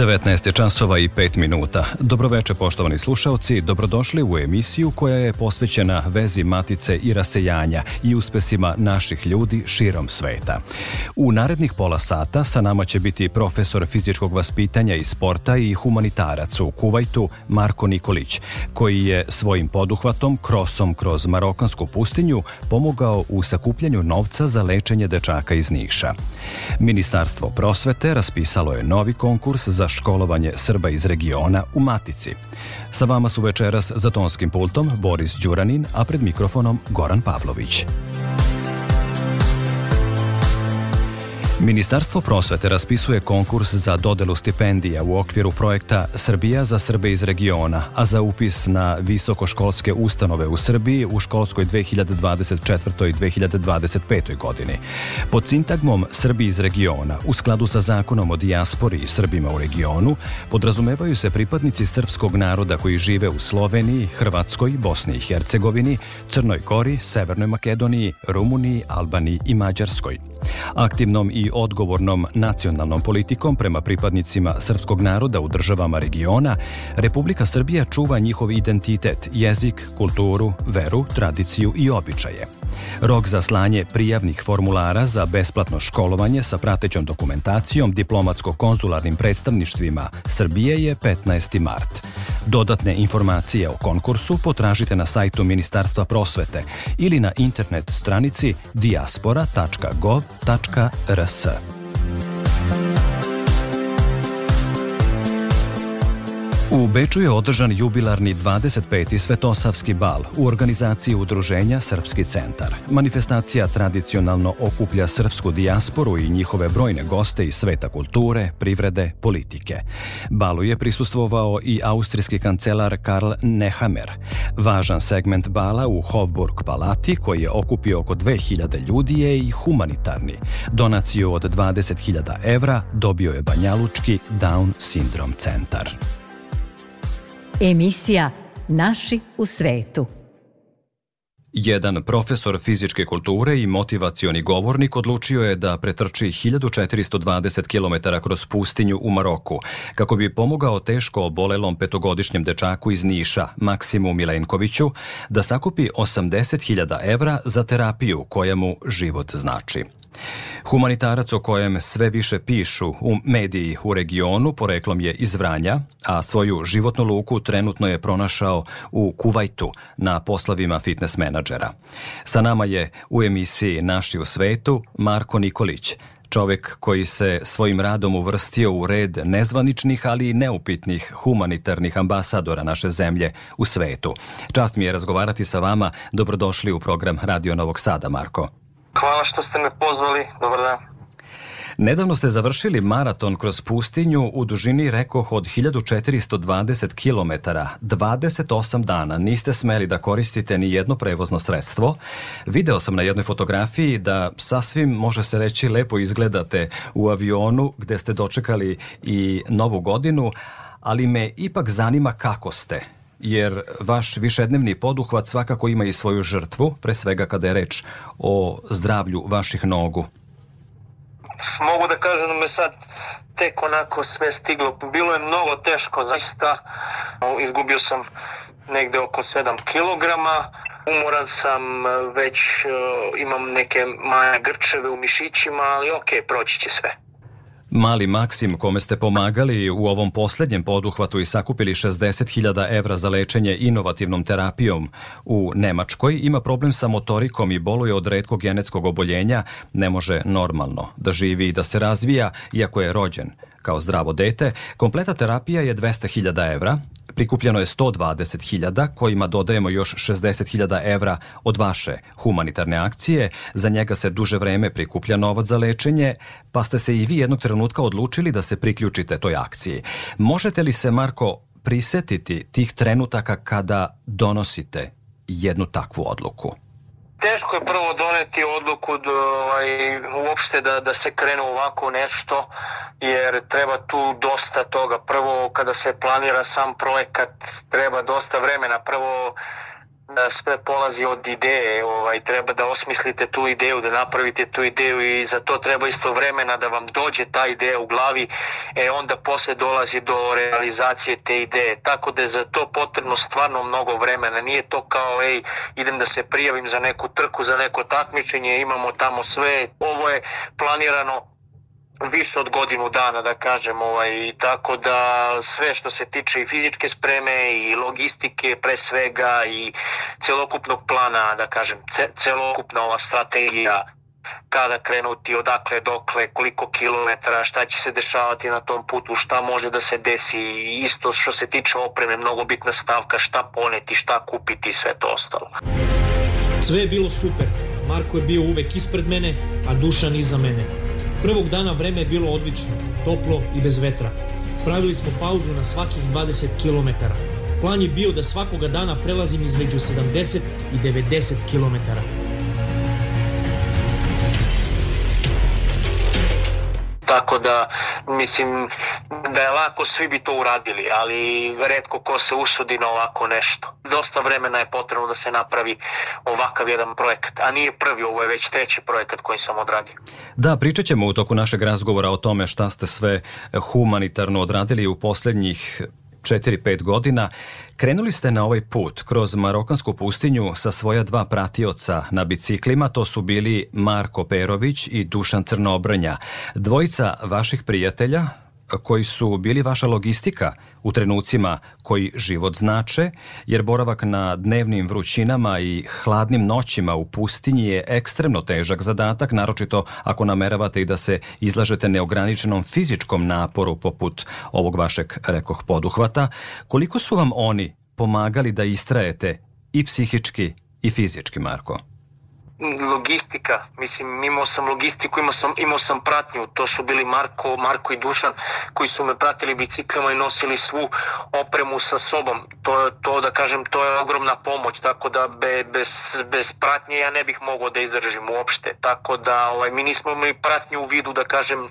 19 časova i 5 minuta. Dobroveče poštovani slušalci, dobrodošli u emisiju koja je posvećena vezi matice i rasejanja i uspesima naših ljudi širom sveta. U narednih pola sata sa nama će biti profesor fizičkog vaspitanja i sporta i humanitarac u Kuvajtu Marko Nikolić, koji je svojim poduhvatom krosom kroz marokansku pustinju pomogao u sakupljanju novca za lečenje dečaka iz Niša. Ministarstvo prosvete raspisalo je novi konkurs za školovanje Srba iz regiona u Matici. Sa vama su večeras za tonskim pultom Boris Đuranin, a pred mikrofonom Goran Pavlović. Ministarstvo prosvete raspisuje konkurs za dodelu stipendija u okviru projekta Srbija za Srbe iz regiona, a za upis na visokoškolske ustanove u Srbiji u školskoj 2024. i 2025. godini. Pod sintagmom Srbi iz regiona, u skladu sa zakonom o dijaspori i Srbima u regionu, podrazumevaju se pripadnici srpskog naroda koji žive u Sloveniji, Hrvatskoj, Bosni i Hercegovini, Crnoj Gori, Severnoj Makedoniji, Rumuniji, Albaniji i Mađarskoj. Aktivnom i odgovornom nacionalnom politikom prema pripadnicima srpskog naroda u državama regiona, Republika Srbija čuva njihov identitet, jezik, kulturu, veru, tradiciju i običaje. Rok za slanje prijavnih formulara za besplatno školovanje sa pratećom dokumentacijom diplomatsko-konzularnim predstavništvima Srbije je 15. mart. Dodatne informacije o konkursu potražite na sajtu Ministarstva prosvete ili na internet stranici diaspora.gov.rs. U Beču je održan jubilarni 25. Svetosavski bal u organizaciji udruženja Srpski centar. Manifestacija tradicionalno okuplja srpsku dijasporu i njihove brojne goste iz sveta kulture, privrede, politike. Balu je prisustvovao i austrijski kancelar Karl Nehammer. Važan segment bala u Hofburg palati, koji je okupio oko 2000 ljudi, je i humanitarni. Donaciju od 20.000 evra dobio je Banjalučki Down Syndrome centar. Emisija Naši u svetu. Jedan profesor fizičke kulture i motivacioni govornik odlučio je da pretrči 1420 km kroz pustinju u Maroku, kako bi pomogao teško obolelom petogodišnjem dečaku iz Niša, Maksimu Milenkoviću, da sakupi 80.000 evra za terapiju koja mu život znači. Humanitarac o kojem sve više pišu u mediji u regionu poreklom je iz Vranja, a svoju životnu luku trenutno je pronašao u Kuvajtu na poslovima fitness menadžera. Sa nama je u emisiji Naši u svetu Marko Nikolić, čovek koji se svojim radom uvrstio u red nezvaničnih, ali i neupitnih humanitarnih ambasadora naše zemlje u svetu. Čast mi je razgovarati sa vama. Dobrodošli u program Radio Novog Sada, Marko. Hvala što ste me pozvali. Dobar dan. Nedavno ste završili maraton kroz pustinju u dužini, rekoh, od 1420 km, 28 dana. Niste smeli da koristite ni jedno prevozno sredstvo. Video sam na jednoj fotografiji da sasvim, može se reći, lepo izgledate u avionu gde ste dočekali i novu godinu, ali me ipak zanima kako ste jer vaš višednevni poduhvat svakako ima i svoju žrtvu, pre svega kada je reč o zdravlju vaših nogu. Mogu da kažem da me sad tek onako sve stiglo. Bilo je mnogo teško, zaista. Izgubio sam negde oko 7 kilograma. Umoran sam, već imam neke manje grčeve u mišićima, ali ok, proći će sve. Mali Maksim, kome ste pomagali u ovom poslednjem poduhvatu i sakupili 60.000 evra za lečenje inovativnom terapijom u Nemačkoj, ima problem sa motorikom i boluje od redkog genetskog oboljenja, ne može normalno da živi i da se razvija, iako je rođen kao zdravo dete, kompleta terapija je 200.000 evra, prikupljeno je 120.000 kojima dodajemo još 60.000 evra od vaše humanitarne akcije, za njega se duže vreme prikuplja novac za lečenje, pa ste se i vi jednog trenutka odlučili da se priključite toj akciji. Možete li se, Marko, prisetiti tih trenutaka kada donosite jednu takvu odluku? Teško je prvo doneti odluku da, ovaj, uopšte da, da se krene ovako nešto, jer treba tu dosta toga. Prvo, kada se planira sam projekat, treba dosta vremena. Prvo, sve polazi od ideje, ovaj, treba da osmislite tu ideju, da napravite tu ideju i za to treba isto vremena da vam dođe ta ideja u glavi, e onda posle dolazi do realizacije te ideje. Tako da je za to potrebno stvarno mnogo vremena. Nije to kao, ej, idem da se prijavim za neku trku, za neko takmičenje, imamo tamo sve. Ovo je planirano više od godinu dana da kažem ovaj tako da sve što se tiče i fizičke spreme i logistike pre svega i celokupnog plana da kažem ce, celokupna ova strategija kada krenuti, odakle, dokle, koliko kilometara, šta će se dešavati na tom putu, šta može da se desi, isto što se tiče opreme, mnogo bitna stavka, šta poneti, šta kupiti i sve to ostalo. Sve je bilo super. Marko je bio uvek ispred mene, a Dušan iza mene. Prvog dana vreme je bilo odlično, toplo i bez vetra. Pravili smo pauzu na svakih 20 km. Plan je bio da svakoga dana prelazim između 70 i 90 km. Tako da, mislim, da je lako, svi bi to uradili, ali redko ko se usudi na ovako nešto. Dosta vremena je potrebno da se napravi ovakav jedan projekat, a nije prvi, ovo je već treći projekat koji sam odradio. Da, pričat ćemo u toku našeg razgovora o tome šta ste sve humanitarno odradili u poslednjih 4-5 godina. Krenuli ste na ovaj put kroz marokansku pustinju sa svoja dva pratioca na biciklima, to su bili Marko Perović i Dušan Crnobrnja. Dvojica vaših prijatelja, koji su bili vaša logistika u trenucima koji život znače, jer boravak na dnevnim vrućinama i hladnim noćima u pustinji je ekstremno težak zadatak, naročito ako nameravate i da se izlažete neograničenom fizičkom naporu poput ovog vašeg, rekoh, poduhvata. Koliko su vam oni pomagali da istrajete i psihički i fizički, Marko? Logistika, mislim imao sam logistiku, imao sam, imao sam pratnju, to su bili Marko, Marko i Dušan koji su me pratili biciklima i nosili svu opremu sa sobom. To, to da kažem, to je ogromna pomoć, tako da be, bez, bez pratnje ja ne bih mogao da izdržim uopšte. Tako da ovaj, mi nismo imali pratnju u vidu da kažem e,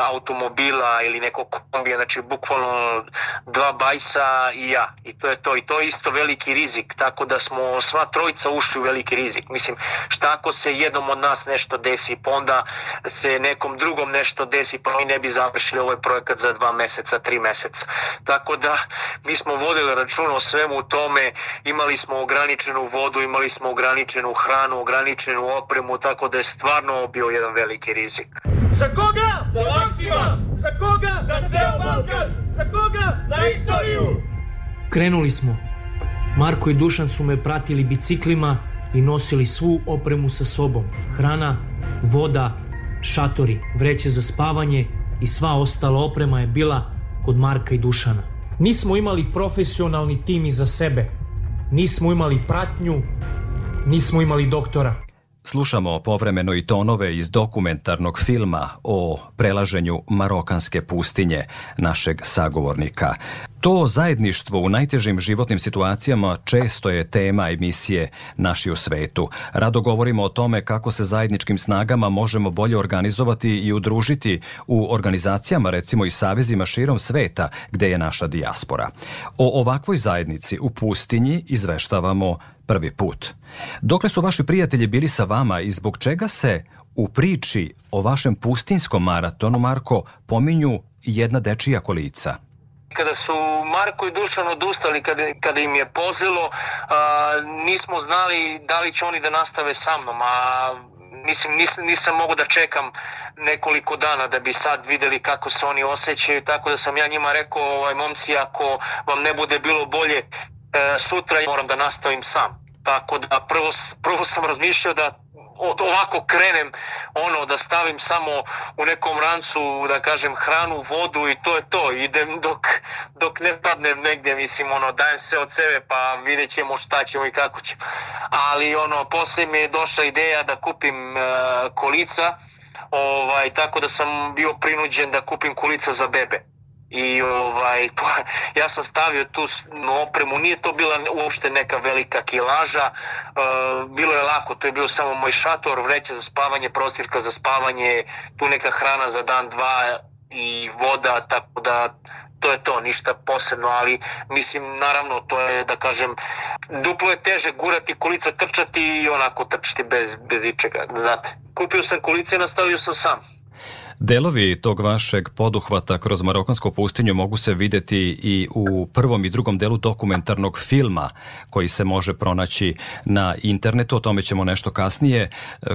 automobila ili nekog kombija, znači bukvalno dva bajsa i ja. I to je to. I to je isto veliki rizik, tako da smo sva trojica ušli u veliki rizik. Mislim, šta ako se jednom od nas nešto desi, pa onda se nekom drugom nešto desi, pa mi ne bi završili ovaj projekat za dva meseca, tri meseca. Tako da mi smo vodili račun o svemu tome, imali smo ograničenu vodu, imali smo ograničenu hranu, ograničenu opremu, tako da je stvarno bio jedan veliki rizik. Za koga? Za Maksima! Za koga? Za ceo Balkan! Za koga? Za istoriju! Krenuli smo. Marko i Dušan su me pratili biciklima i nosili svu opremu sa sobom. Hrana, voda, šatori, vreće za spavanje i sva ostala oprema je bila kod Marka i Dušana. Nismo imali profesionalni tim iza sebe. Nismo imali pratnju, nismo imali doktora. Slušamo povremeno i tonove iz dokumentarnog filma o prelaženju marokanske pustinje našeg sagovornika. To zajedništvo u najtežim životnim situacijama često je tema emisije Naši u svetu. Rado govorimo o tome kako se zajedničkim snagama možemo bolje organizovati i udružiti u organizacijama, recimo i savezima širom sveta gde je naša dijaspora. O ovakvoj zajednici u pustinji izveštavamo prvi put. Dokle su vaši prijatelji bili sa vama i zbog čega se u priči o vašem pustinskom maratonu, Marko, pominju jedna dečija kolica? Kada su Marko i Dušan odustali, kada, kada im je pozelo, a, nismo znali da li će oni da nastave sa mnom, a mislim nisam, nisam mogu da čekam nekoliko dana da bi sad videli kako se oni osjećaju, tako da sam ja njima rekao, ovaj, momci, ako vam ne bude bilo bolje, e, sutra moram da nastavim sam. Tako da prvo, prvo sam razmišljao da ovako krenem ono da stavim samo u nekom rancu da kažem hranu, vodu i to je to. Idem dok, dok ne padnem negdje, mislim ono dajem se od sebe pa vidjet ćemo šta ćemo i kako ćemo. Ali ono posle mi je došla ideja da kupim uh, kolica ovaj, tako da sam bio prinuđen da kupim kulica za bebe i ovaj pa, ja sam stavio tu opremu nije to bila uopšte neka velika kilaža uh, bilo je lako to je bio samo moj šator vreća za spavanje prostirka za spavanje tu neka hrana za dan dva i voda tako da to je to, ništa posebno, ali mislim, naravno, to je, da kažem, duplo je teže gurati kolica, trčati i onako trčati bez, bez ičega, znate. Kupio sam kolice i nastavio sam sam. Delovi tog vašeg poduhvata kroz Marokansku pustinju mogu se videti i u prvom i drugom delu dokumentarnog filma koji se može pronaći na internetu, o tome ćemo nešto kasnije.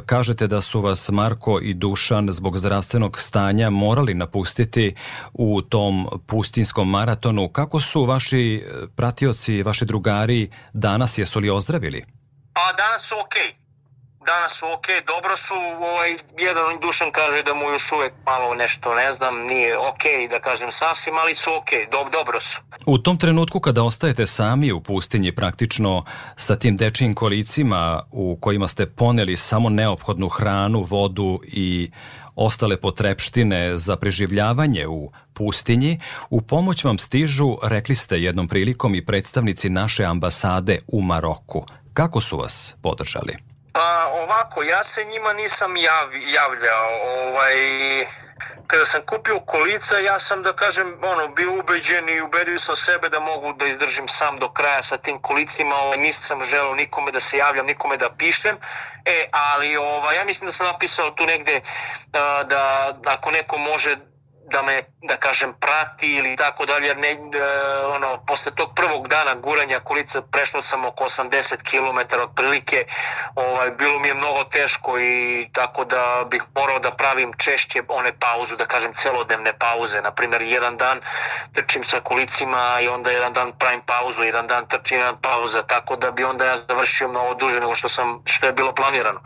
Kažete da su vas Marko i Dušan zbog zdravstvenog stanja morali napustiti u tom pustinskom maratonu. Kako su vaši pratioci, vaši drugari danas, jesu li ozdravili? Pa danas su okej. Okay danas su ok, dobro su, ovaj, jedan Dušan kaže da mu još uvek malo nešto, ne znam, nije ok, da kažem sasvim, ali su ok, do, dobro su. U tom trenutku kada ostajete sami u pustinji praktično sa tim dečijim kolicima u kojima ste poneli samo neophodnu hranu, vodu i ostale potrepštine za preživljavanje u pustinji, u pomoć vam stižu, rekli ste jednom prilikom i predstavnici naše ambasade u Maroku. Kako su vas podržali? Pa ovako, ja se njima nisam jav, javljao. Ovaj, kada sam kupio kolica, ja sam da kažem, ono, bio ubeđen i ubedio sam sebe da mogu da izdržim sam do kraja sa tim kolicima, ovaj, nisam želeo nikome da se javljam, nikome da pišem, e, ali ovaj, ja mislim da sam napisao tu negde da, da ako neko može da me, da kažem, prati ili tako dalje, ne, e, ono, posle tog prvog dana guranja kolica prešlo sam oko 80 km otprilike, ovaj, bilo mi je mnogo teško i tako da bih morao da pravim češće one pauzu, da kažem celodnevne pauze, na primjer jedan dan trčim sa kolicima i onda jedan dan pravim pauzu, jedan dan trčim, jedan pauza, tako da bi onda ja završio mnogo duže nego što, sam, što je bilo planirano.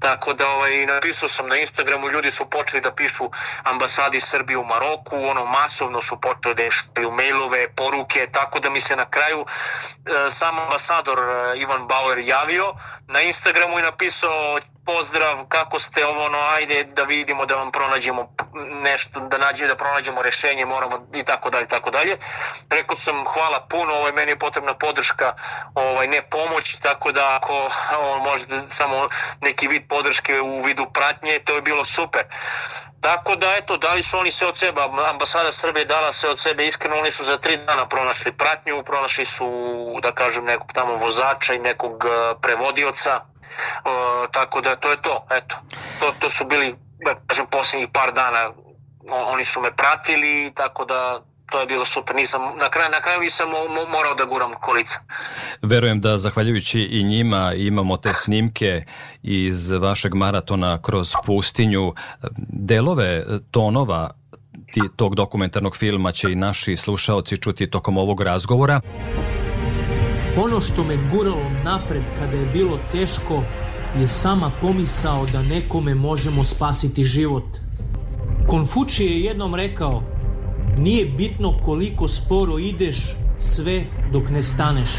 Tako da ovaj, napisao sam na Instagramu, ljudi su počeli da pišu ambasadi u Maroku, ono masovno su počeli da šalju mailove, poruke, tako da mi se na kraju e, sam ambasador e, Ivan Bauer javio na Instagramu i napisao pozdrav, kako ste ovo, ono, ajde da vidimo da vam pronađemo nešto, da nađemo, da pronađemo rešenje, moramo i tako dalje, tako dalje. Rekao sam hvala puno, ovaj, meni je potrebna podrška, ovaj, ne pomoć, tako da ako ovo, možete samo neki vid podrške u vidu pratnje, to je bilo super. Tako da, eto, dali su oni sve od sebe, ambasada Srbije dala sve od sebe, iskreno oni su za tri dana pronašli pratnju, pronašli su, da kažem, nekog tamo vozača i nekog eh, prevodioca, o, tako da to je to, eto. To, to su bili, da kažem, posljednjih par dana, oni su me pratili, tako da to je bilo super. Nisam, na kraju, na kraju nisam morao da guram kolica. Verujem da zahvaljujući i njima imamo te snimke iz vašeg maratona kroz pustinju. Delove tonova ti, tog dokumentarnog filma će i naši slušaoci čuti tokom ovog razgovora. Ono što me guralo napred kada je bilo teško je sama pomisao da nekome možemo spasiti život. Konfučije je jednom rekao Nije bitno koliko sporo ideš sve dok ne staneš.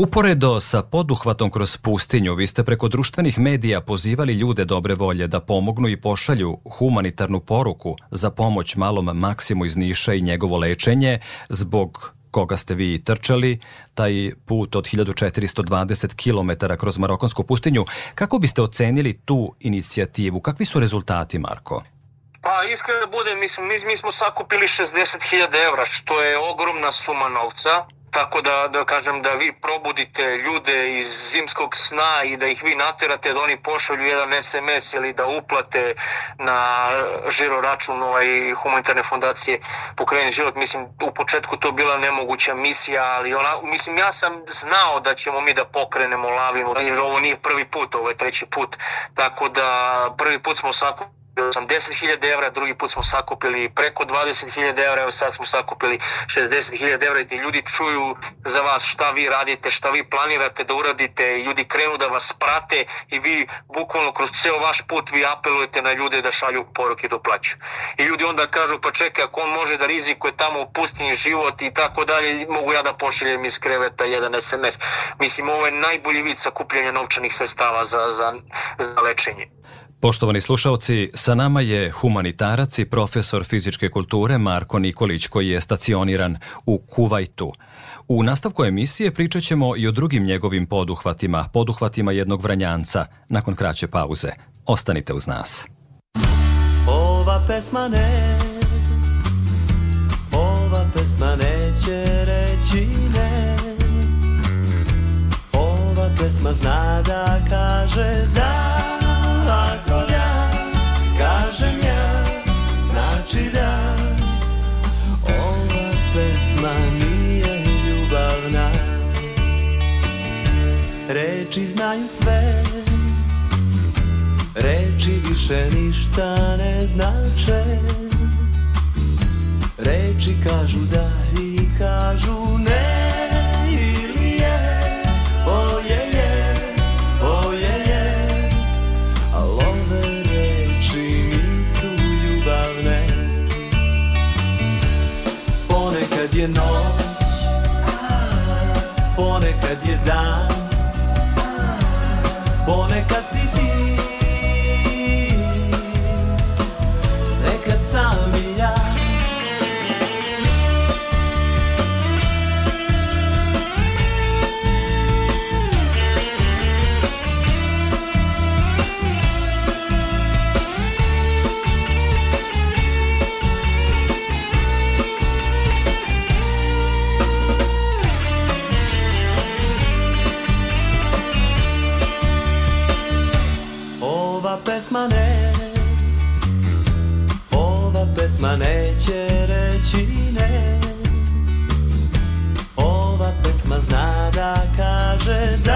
Uporedo sa poduhvatom kroz pustinju, vi ste preko društvenih medija pozivali ljude dobre volje da pomognu i pošalju humanitarnu poruku za pomoć malom Maksimu iz Niša i njegovo lečenje zbog koga ste vi trčali, taj put od 1420 km kroz Marokonsku pustinju. Kako biste ocenili tu inicijativu? Kakvi su rezultati, Marko? Pa iskreno da budem, mislim, mi, mi smo sakupili 60.000 evra, što je ogromna suma novca. Tako da, da kažem da vi probudite ljude iz zimskog sna i da ih vi naterate da oni pošalju jedan SMS ili da uplate na žiro račun ovaj humanitarne fondacije Pokreni život. Mislim, u početku to bila nemoguća misija, ali ona, mislim, ja sam znao da ćemo mi da pokrenemo lavinu, jer ovo nije prvi put, ovo je treći put. Tako da prvi put smo sakupili 80.000 evra, drugi put smo sakupili preko 20.000 evra, evo sad smo sakupili 60.000 evra i ti ljudi čuju za vas šta vi radite, šta vi planirate da uradite i ljudi krenu da vas prate i vi bukvalno kroz ceo vaš put vi apelujete na ljude da šalju poruke do plaću. I ljudi onda kažu pa čekaj ako on može da rizikuje tamo u pustinji život i tako dalje, mogu ja da pošaljem iz kreveta jedan SMS. Mislim ovo je najbolji vid sakupljanja novčanih sredstava za, za, za lečenje. Poštovani slušalci, sa nama je humanitarac i profesor fizičke kulture Marko Nikolić koji je stacioniran u Kuvajtu. U nastavku emisije pričat ćemo i o drugim njegovim poduhvatima, poduhvatima jednog vranjanca, nakon kraće pauze. Ostanite uz nas. Ova pesma ne, ova pesma neće reći ne. Ova pesma zna da kaže da, pesma nije ljubavna, reči znaju sve, Reči više ništa ne znače. Reči kažu da i kažu ne Pesma neće reći ne. Ova pesma zna da kaže da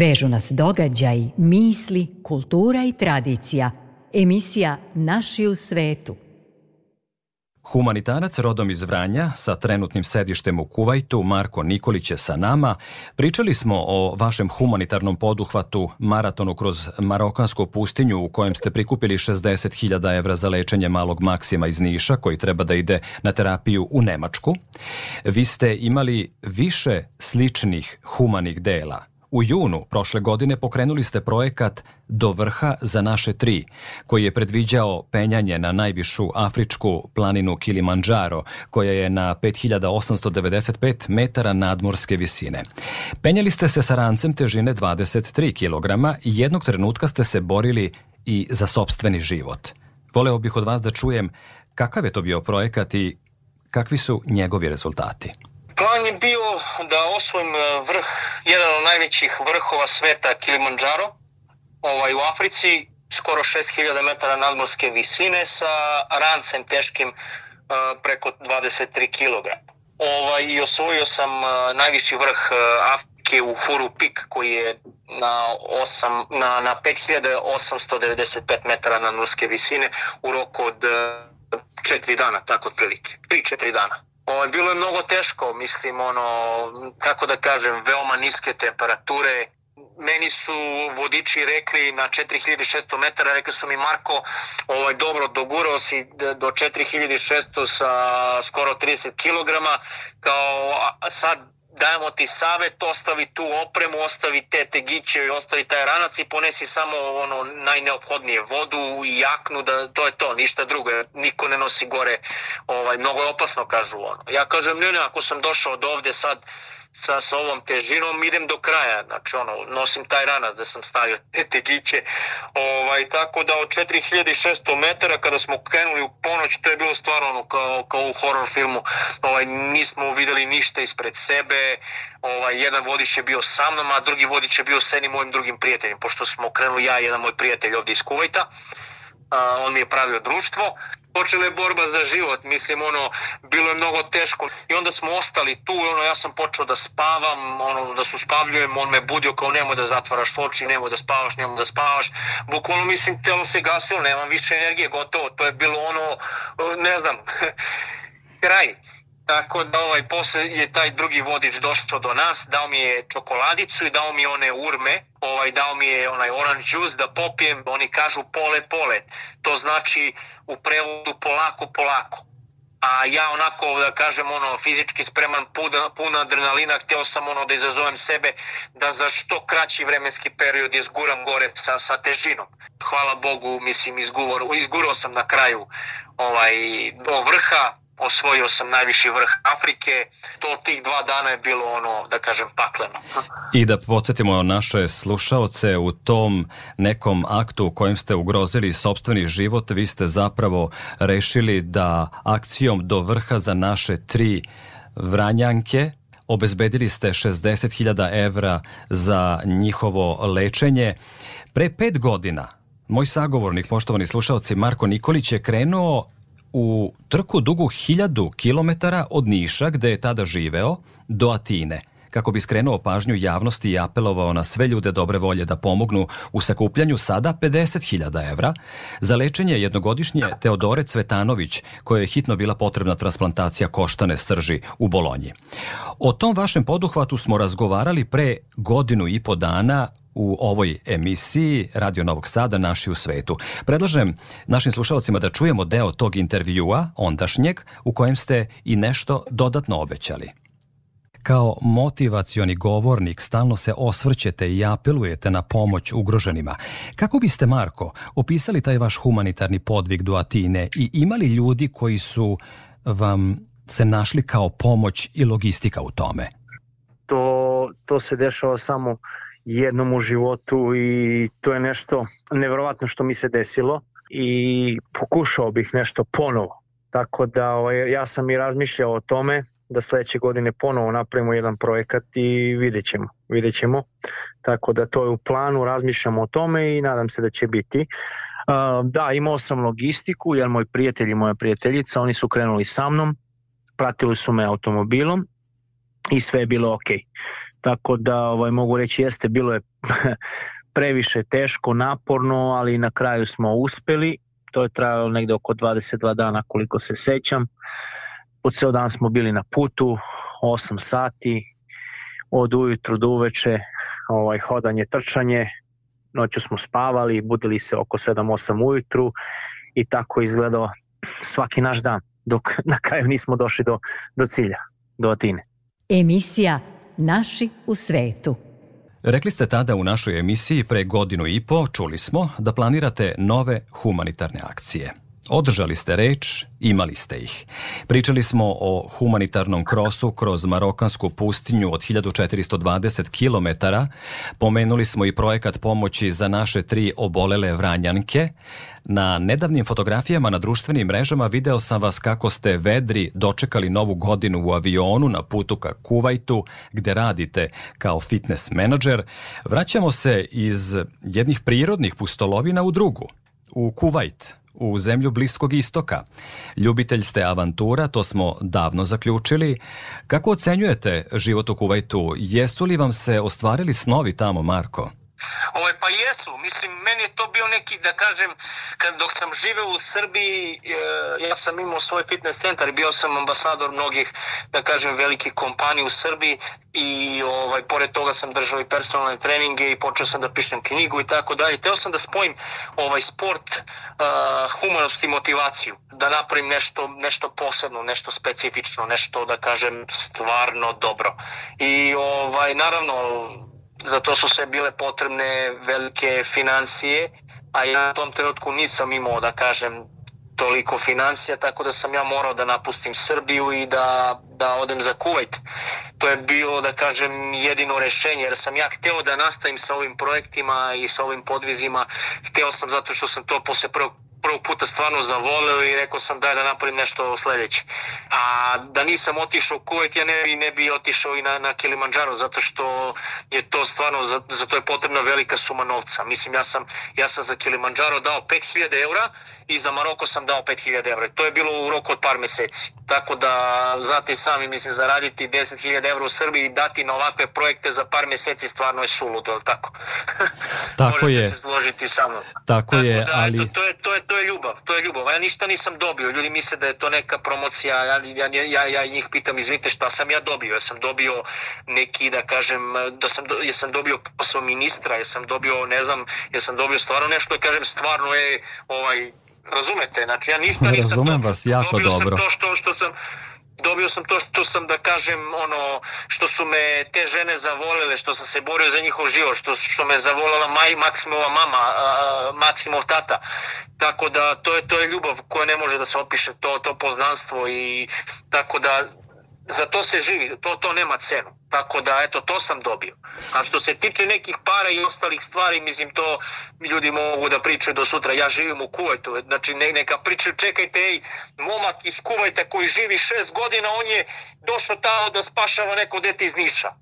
Vežu nas događaj, misli, kultura i tradicija. Emisija Naši u svetu. Humanitarac rodom iz Vranja sa trenutnim sedištem u Kuvajtu, Marko Nikolić je sa nama. Pričali smo o vašem humanitarnom poduhvatu maratonu kroz marokansku pustinju u kojem ste prikupili 60.000 evra za lečenje malog Maksima iz Niša koji treba da ide na terapiju u Nemačku. Vi ste imali više sličnih humanih dela. U junu prošle godine pokrenuli ste projekat Do vrha za naše tri, koji je predviđao penjanje na najvišu afričku planinu Kilimanjaro, koja je na 5895 metara nadmorske visine. Penjali ste se sa rancem težine 23 kg i jednog trenutka ste se borili i za sobstveni život. Voleo bih od vas da čujem kakav je to bio projekat i kakvi su njegovi rezultati. Plan je bio da osvojim e, vrh, jedan od najvećih vrhova sveta Kilimanjaro, ovaj, u Africi, skoro 6000 metara nadmorske visine sa rancem teškim uh, preko 23 kg. Ovaj, I osvojio sam uh, najviši vrh uh, Afrike u Huru Pik koji je na, 8, na, na 5895 metara nadmorske visine u roku od uh, 4 dana, tako otprilike. 3-4 dana. O, bilo je mnogo teško, mislim, ono, kako da kažem, veoma niske temperature, meni su vodiči rekli na 4600 metara, rekli su mi Marko, ovaj, dobro, dogurao si do 4600 sa skoro 30 kg, kao sad dajemo ti savet, ostavi tu opremu, ostavi te tegiće ostavi taj ranac i ponesi samo ono najneophodnije vodu i jaknu, da to je to, ništa drugo. Niko ne nosi gore, ovaj, mnogo je opasno kažu ono. Ja kažem, ne, ne, ako sam došao od ovde sad, sa, sa ovom težinom idem do kraja, znači ono, nosim taj ranac da sam stavio te tegiće, ovaj, tako da od 4600 metara kada smo krenuli u ponoć, to je bilo stvarno ono, kao, kao u horror filmu, ovaj, nismo videli ništa ispred sebe, ovaj, jedan vodič je bio sa mnom, a drugi vodič je bio sa jednim mojim drugim prijateljem, pošto smo krenuli ja i jedan moj prijatelj ovde iz Kuvajta, a, on mi je pravio društvo. Počela je borba za život, mislim ono, bilo je mnogo teško. I onda smo ostali tu, ono, ja sam počeo da spavam, ono, da se uspavljujem, on me budio kao nemoj da zatvaraš oči, nemoj da spavaš, nemoj da spavaš, bukvalno mislim telo se gasilo, nemam više energije, gotovo, to je bilo ono, ne znam, kraj. Tako da ovaj, posle je taj drugi vodič došao do nas, dao mi je čokoladicu i dao mi one urme, ovaj, dao mi je onaj orange juice da popijem, oni kažu pole pole, to znači u prevodu polako polako. A ja onako da kažem ono fizički spreman pun, pun adrenalina, hteo sam ono da izazovem sebe da za što kraći vremenski period izguram gore sa, sa težinom. Hvala Bogu, mislim izgurao, izgurao sam na kraju ovaj do vrha, osvojio sam najviši vrh Afrike, to tih dva dana je bilo ono, da kažem, pakleno. I da podsjetimo naše slušaoce, u tom nekom aktu u kojem ste ugrozili sobstveni život, vi ste zapravo rešili da akcijom do vrha za naše tri vranjanke obezbedili ste 60.000 evra za njihovo lečenje. Pre pet godina Moj sagovornik, poštovani slušalci, Marko Nikolić je krenuo u trku dugu hiljadu kilometara od Niša, gde je tada živeo, do Atine kako bi skrenuo pažnju javnosti i apelovao na sve ljude dobre volje da pomognu u sakupljanju sada 50.000 evra za lečenje jednogodišnje Teodore Cvetanović, kojoj je hitno bila potrebna transplantacija koštane srži u Bolonji. O tom vašem poduhvatu smo razgovarali pre godinu i po dana u ovoj emisiji Radio Novog Sada Naši u svetu. Predlažem našim slušalcima da čujemo deo tog intervjua, ondašnjeg, u kojem ste i nešto dodatno obećali. Kao motivacioni govornik stalno se osvrćete i apelujete na pomoć ugroženima. Kako biste, Marko, opisali taj vaš humanitarni podvig do Atine i imali ljudi koji su vam se našli kao pomoć i logistika u tome? To, to se dešava samo jednom u životu i to je nešto nevjerovatno što mi se desilo i pokušao bih nešto ponovo. Tako da ovaj, ja sam i razmišljao o tome da sledeće godine ponovo napravimo jedan projekat i vidjet ćemo, vidjet ćemo. Tako da to je u planu, razmišljamo o tome i nadam se da će biti. Da, imao sam logistiku, jer moj prijatelj i moja prijateljica, oni su krenuli sa mnom, pratili su me automobilom i sve je bilo ok. Tako da ovaj, mogu reći jeste, bilo je previše teško, naporno, ali na kraju smo uspeli. To je trajalo negde oko 22 dana koliko se sećam. Po ceo dan smo bili na putu, 8 sati, od ujutru do uveče, ovaj, hodanje, trčanje, noću smo spavali, budili se oko 7-8 ujutru i tako izgledao svaki naš dan, dok na kraju nismo došli do, do cilja, do Atine. Emisija Naši u svetu. Rekli ste tada u našoj emisiji pre godinu i po, čuli smo, da planirate nove humanitarne akcije. Održali ste reč, imali ste ih. Pričali smo o humanitarnom krosu kroz marokansku pustinju od 1420 km, pomenuli smo i projekat pomoći za naše tri obolele vranjanke. Na nedavnim fotografijama na društvenim mrežama video sam vas kako ste vedri dočekali novu godinu u avionu na putu ka Kuvajtu, gde radite kao fitness menadžer. Vraćamo se iz jednih prirodnih pustolovina u drugu, u Kuvajt, u zemlju Bliskog istoka. Ljubitelj ste avantura, to smo davno zaključili. Kako ocenjujete život u Kuvajtu? Jesu li vam se ostvarili snovi tamo, Marko? Ovaj, pa jesu, mislim, meni je to bio neki, da kažem, kad, dok sam živeo u Srbiji, e, ja sam imao svoj fitness centar bio sam ambasador mnogih, da kažem, velikih kompanija u Srbiji i ovaj, pored toga sam držao i personalne treninge i počeo sam da pišem knjigu i tako dalje. Teo sam da spojim ovaj sport, uh, humanost i motivaciju, da napravim nešto, nešto posebno, nešto specifično, nešto, da kažem, stvarno dobro. I ovaj, naravno, za to su sve bile potrebne velike financije, a ja u tom trenutku nisam imao, da kažem, toliko financija, tako da sam ja morao da napustim Srbiju i da, da odem za Kuvajt. To je bilo, da kažem, jedino rešenje, jer sam ja hteo da nastavim sa ovim projektima i sa ovim podvizima. Hteo sam zato što sam to posle prvog prvog puta stvarno zavoleo i rekao sam daj da napravim nešto sledeće. A da nisam otišao u Kuvajt, ja ne bi, ne bi otišao i na, na Kilimanjaro, zato što je to stvarno, za, za to je potrebna velika suma novca. Mislim, ja sam, ja sam za Kilimanjaro dao 5000 eura i za Maroko sam dao 5000 evra. To je bilo u roku od par meseci. Tako da, znate sami, mislim, zaraditi 10.000 evra u Srbiji i dati na ovakve projekte za par meseci stvarno je suludo, ali tako? Tako Možete je. se složiti sa mnom. Tako, Tako je, da, ali... eto, to, je, to, je, to je ljubav, to je ljubav. Ja ništa nisam dobio. Ljudi misle da je to neka promocija, ja, ja, ja, ja njih pitam, izvinite, šta sam ja dobio? Ja sam dobio neki, da kažem, da sam, do- ja sam dobio posao ministra, ja sam dobio, ne znam, ja sam dobio stvarno nešto, da kažem, stvarno je, ovaj, razumete, znači ja ništa nisam Razumem dobio. vas jako dobio dobro. sam to što, što sam dobio sam to što sam da kažem ono što su me te žene zavolele što sam se borio za njihov život što što me zavolela maj Maksimova mama a, Maksimov tata tako da to je to je ljubav koja ne može da se opiše to to poznanstvo i tako da za to se živi, to, to nema cenu. Tako da, eto, to sam dobio. A što se tiče nekih para i ostalih stvari, mislim, to ljudi mogu da pričaju do sutra. Ja živim u Kuvajtu, znači ne, neka pričaju, čekajte, ej, momak iz Kuvajta koji živi šest godina, on je došao tamo da spašava neko dete iz Niša.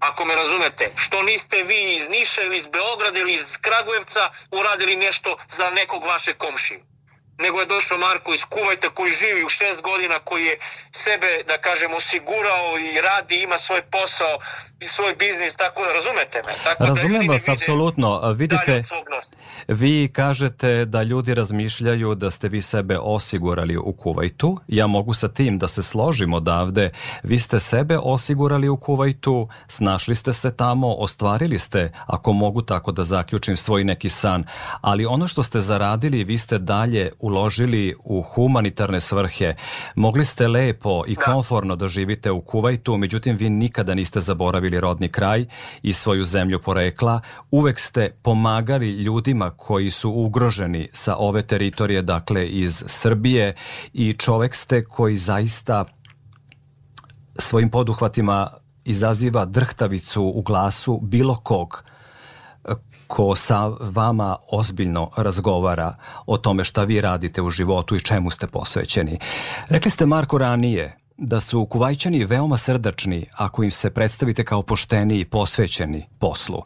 Ako me razumete, što niste vi iz Niša ili iz Beograda ili iz Kragujevca uradili nešto za nekog vašeg komšiju nego je došao Marko iz Kuvajta koji živi u šest godina, koji je sebe, da kažem, osigurao i radi, ima svoj posao i svoj biznis, tako da razumete me. Tako da Razumem ne vas, vide apsolutno. Vidite, vi kažete da ljudi razmišljaju da ste vi sebe osigurali u Kuvajtu. Ja mogu sa tim da se složim odavde. Vi ste sebe osigurali u Kuvajtu, snašli ste se tamo, ostvarili ste, ako mogu tako da zaključim, svoj neki san. Ali ono što ste zaradili, vi ste dalje uložili u humanitarne svrhe. Mogli ste lepo i konforno da živite u Kuvajtu, međutim vi nikada niste zaboravili rodni kraj i svoju zemlju porekla. Uvek ste pomagali ljudima koji su ugroženi sa ove teritorije, dakle iz Srbije i čovek ste koji zaista svojim poduhvatima izaziva drhtavicu u glasu bilo kog ko sa vama ozbiljno razgovara o tome šta vi radite u životu i čemu ste posvećeni. Rekli ste Marko ranije da su kuvajćani veoma srdačni ako im se predstavite kao pošteni i posvećeni poslu.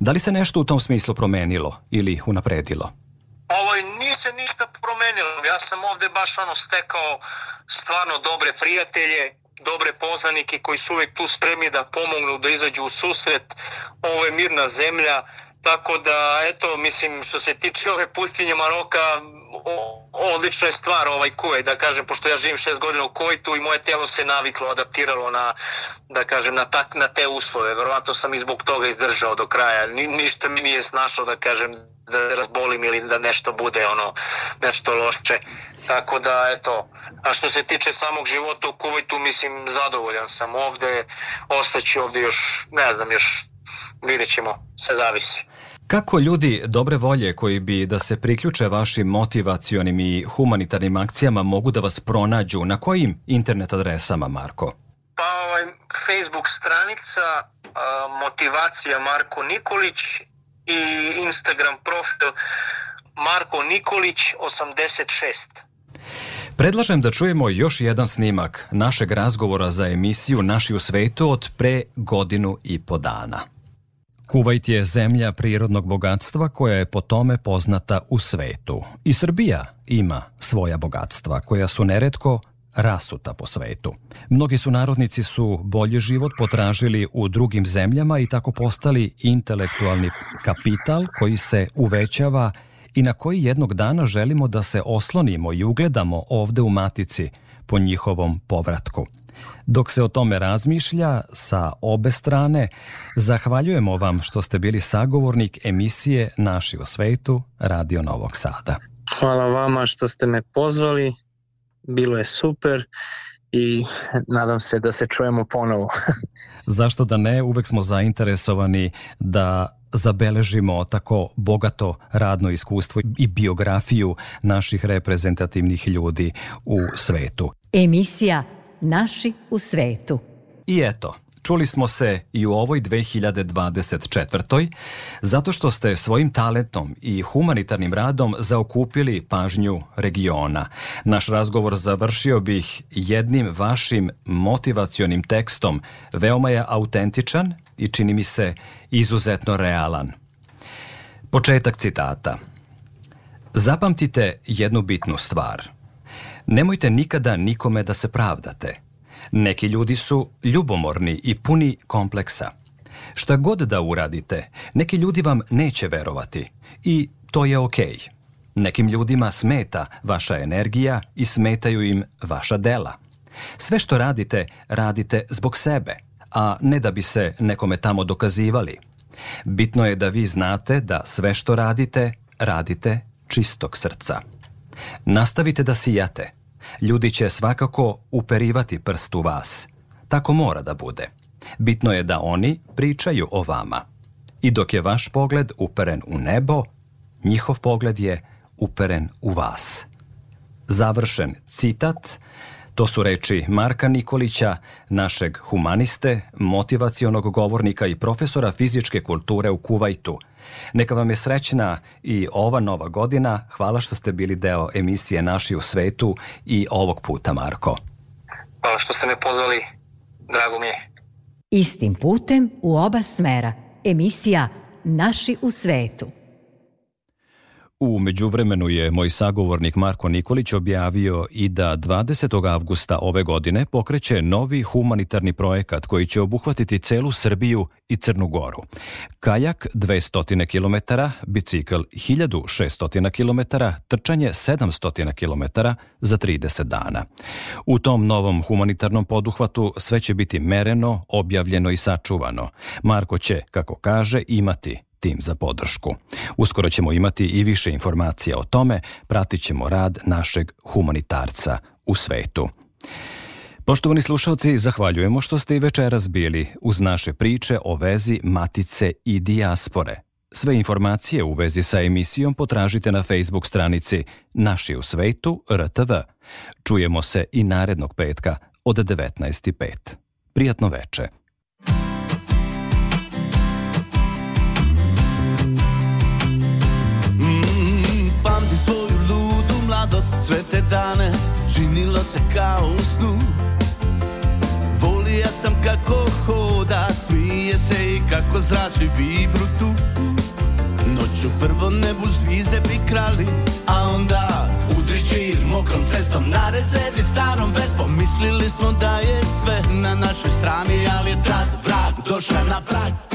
Da li se nešto u tom smislu promenilo ili unapredilo? Ovo nije se ništa promenilo. Ja sam ovde baš ono stekao stvarno dobre prijatelje, dobre poznanike koji su uvek tu spremni da pomognu, da izađu u susret. Ovo je mirna zemlja, tako da, eto, mislim, što se tiče ove pustinje Maroka, odlična je stvar ovaj Kuvajt, da kažem, pošto ja živim šest godina u Kuvajtu i moje telo se naviklo, adaptiralo na, da kažem, na, tak, na te uslove. Verovatno sam i zbog toga izdržao do kraja. Ni, ništa mi nije snašao, da kažem, da se razbolim ili da nešto bude ono, nešto loše. Tako da, eto, a što se tiče samog života u Kuvajtu, mislim, zadovoljan sam ovde, ostaću ovde još, ne znam, još vidjet ćemo, sve zavisi. Kako ljudi dobre volje koji bi da se priključe vašim motivacionim i humanitarnim akcijama mogu da vas pronađu? Na kojim internet adresama, Marko? Pa ovaj, Facebook stranica a, Motivacija Marko Nikolić i Instagram profil Marko Nikolić 86. Predlažem da čujemo još jedan snimak našeg razgovora za emisiju Naši u svetu od pre godinu i po dana. Kuvajt je zemlja prirodnog bogatstva koja je po tome poznata u svetu. I Srbija ima svoja bogatstva koja su neretko rasuta po svetu. Mnogi su narodnici su bolji život potražili u drugim zemljama i tako postali intelektualni kapital koji se uvećava i na koji jednog dana želimo da se oslonimo i ugledamo ovde u Matici po njihovom povratku. Dok se o tome razmišlja sa obe strane, zahvaljujemo vam što ste bili sagovornik emisije Naši u svetu Radio Novog Sada. Hvala vama što ste me pozvali, bilo je super i nadam se da se čujemo ponovo. Zašto da ne, uvek smo zainteresovani da zabeležimo tako bogato radno iskustvo i biografiju naših reprezentativnih ljudi u svetu. Emisija Naši u svetu. I eto, čuli smo se i u ovoj 2024. zato što ste svojim talentom i humanitarnim radom zaokupili pažnju regiona. Naš razgovor završio bih jednim vašim motivacionim tekstom. Veoma je autentičan i čini mi se izuzetno realan. Početak citata. Zapamtite jednu bitnu stvar. Nemojte nikada nikome da se pravdate. Neki ljudi su ljubomorni i puni kompleksa. Šta god da uradite, neki ljudi vam neće verovati i to je okej. Okay. Nekim ljudima smeta vaša energija i smetaju im vaša dela. Sve što radite, radite zbog sebe, a ne da bi se nekome tamo dokazivali. Bitno je da vi znate da sve što radite, radite čistog srca. Nastavite da sijate. Ljudi će svakako uperivati prst u vas. Tako mora da bude. Bitno je da oni pričaju o vama. I dok je vaš pogled uperen u nebo, njihov pogled je uperen u vas. Završen citat To su reči Marka Nikolića, našeg humaniste, motivacionog govornika i profesora fizičke kulture u Kuvajtu. Neka vam je srećna i ova nova godina. Hvala što ste bili deo emisije Naši u svetu i ovog puta, Marko. Hvala što ste me pozvali. Drago mi je. Istim putem u oba smera. Emisija Naši u svetu. U međuvremenu je moj sagovornik Marko Nikolić objavio i da 20. avgusta ove godine pokreće novi humanitarni projekat koji će obuhvatiti celu Srbiju i Crnu Goru. Kajak 200 km, bicikl 1600 km, trčanje 700 km za 30 dana. U tom novom humanitarnom poduhvatu sve će biti mereno, objavljeno i sačuvano. Marko će, kako kaže, imati tim za podršku. Uskoro ćemo imati i više informacija o tome, pratit ćemo rad našeg humanitarca u svetu. Poštovani slušalci, zahvaljujemo što ste i večeras bili uz naše priče o vezi matice i dijaspore. Sve informacije u vezi sa emisijom potražite na Facebook stranici Naši u svetu RTV. Čujemo se i narednog petka od 19.05. Prijatno veče. Sve te dane činilo se kao u snu. Volija sam kako hoda, smije se i kako zrači vibru tu. Noću prvo nebu zvizde bi krali, a onda udri čir mokrom cestom. Na rezervi starom vespom Mislili smo da je sve na našoj strani, ali je tad vrag došao na prag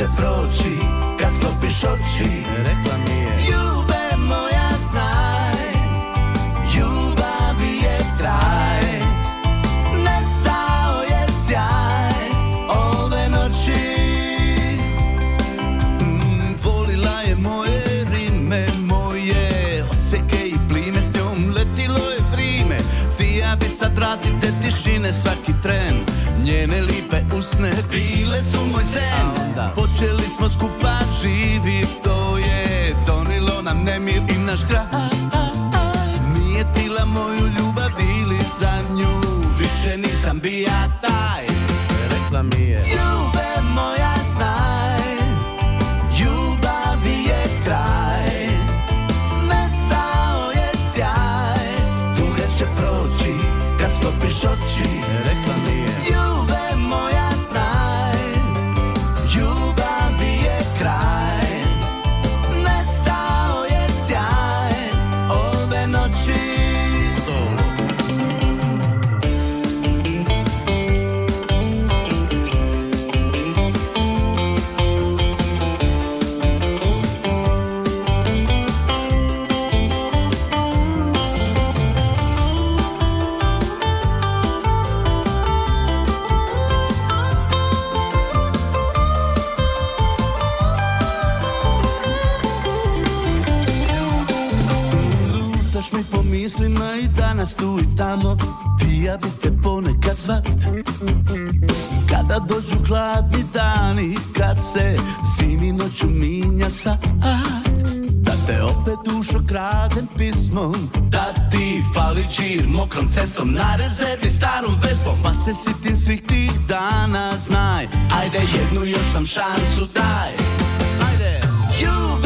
će proći Kad sklopiš oči. Rekla mi je. Ljube moja znaj Ljubavi je kraj. Nestao je sjaj Ove noći. Mm, Volila je moje rime Moje oseke i pline S njom letilo je vrime Ti ja bi sad vratim te tišine Svaki tren Njene lipe usne bile su moj sen Počeli smo skupa živi To je donilo nam nemir i naš kraj. Nije tila moju ljubav ili za nju Više nisam bija taj. Rekla mi je ja bi te ponekad zvat. Kada dođu hladni dani Kad se zimi noću minja sa Da te opet dušo kradem pismom Da ti fali čir mokrom cestom Na rezervi starom vesmom Pa se sitim svih tih dana Znaj, ajde jednu još nam šansu daj. Ajde! Moja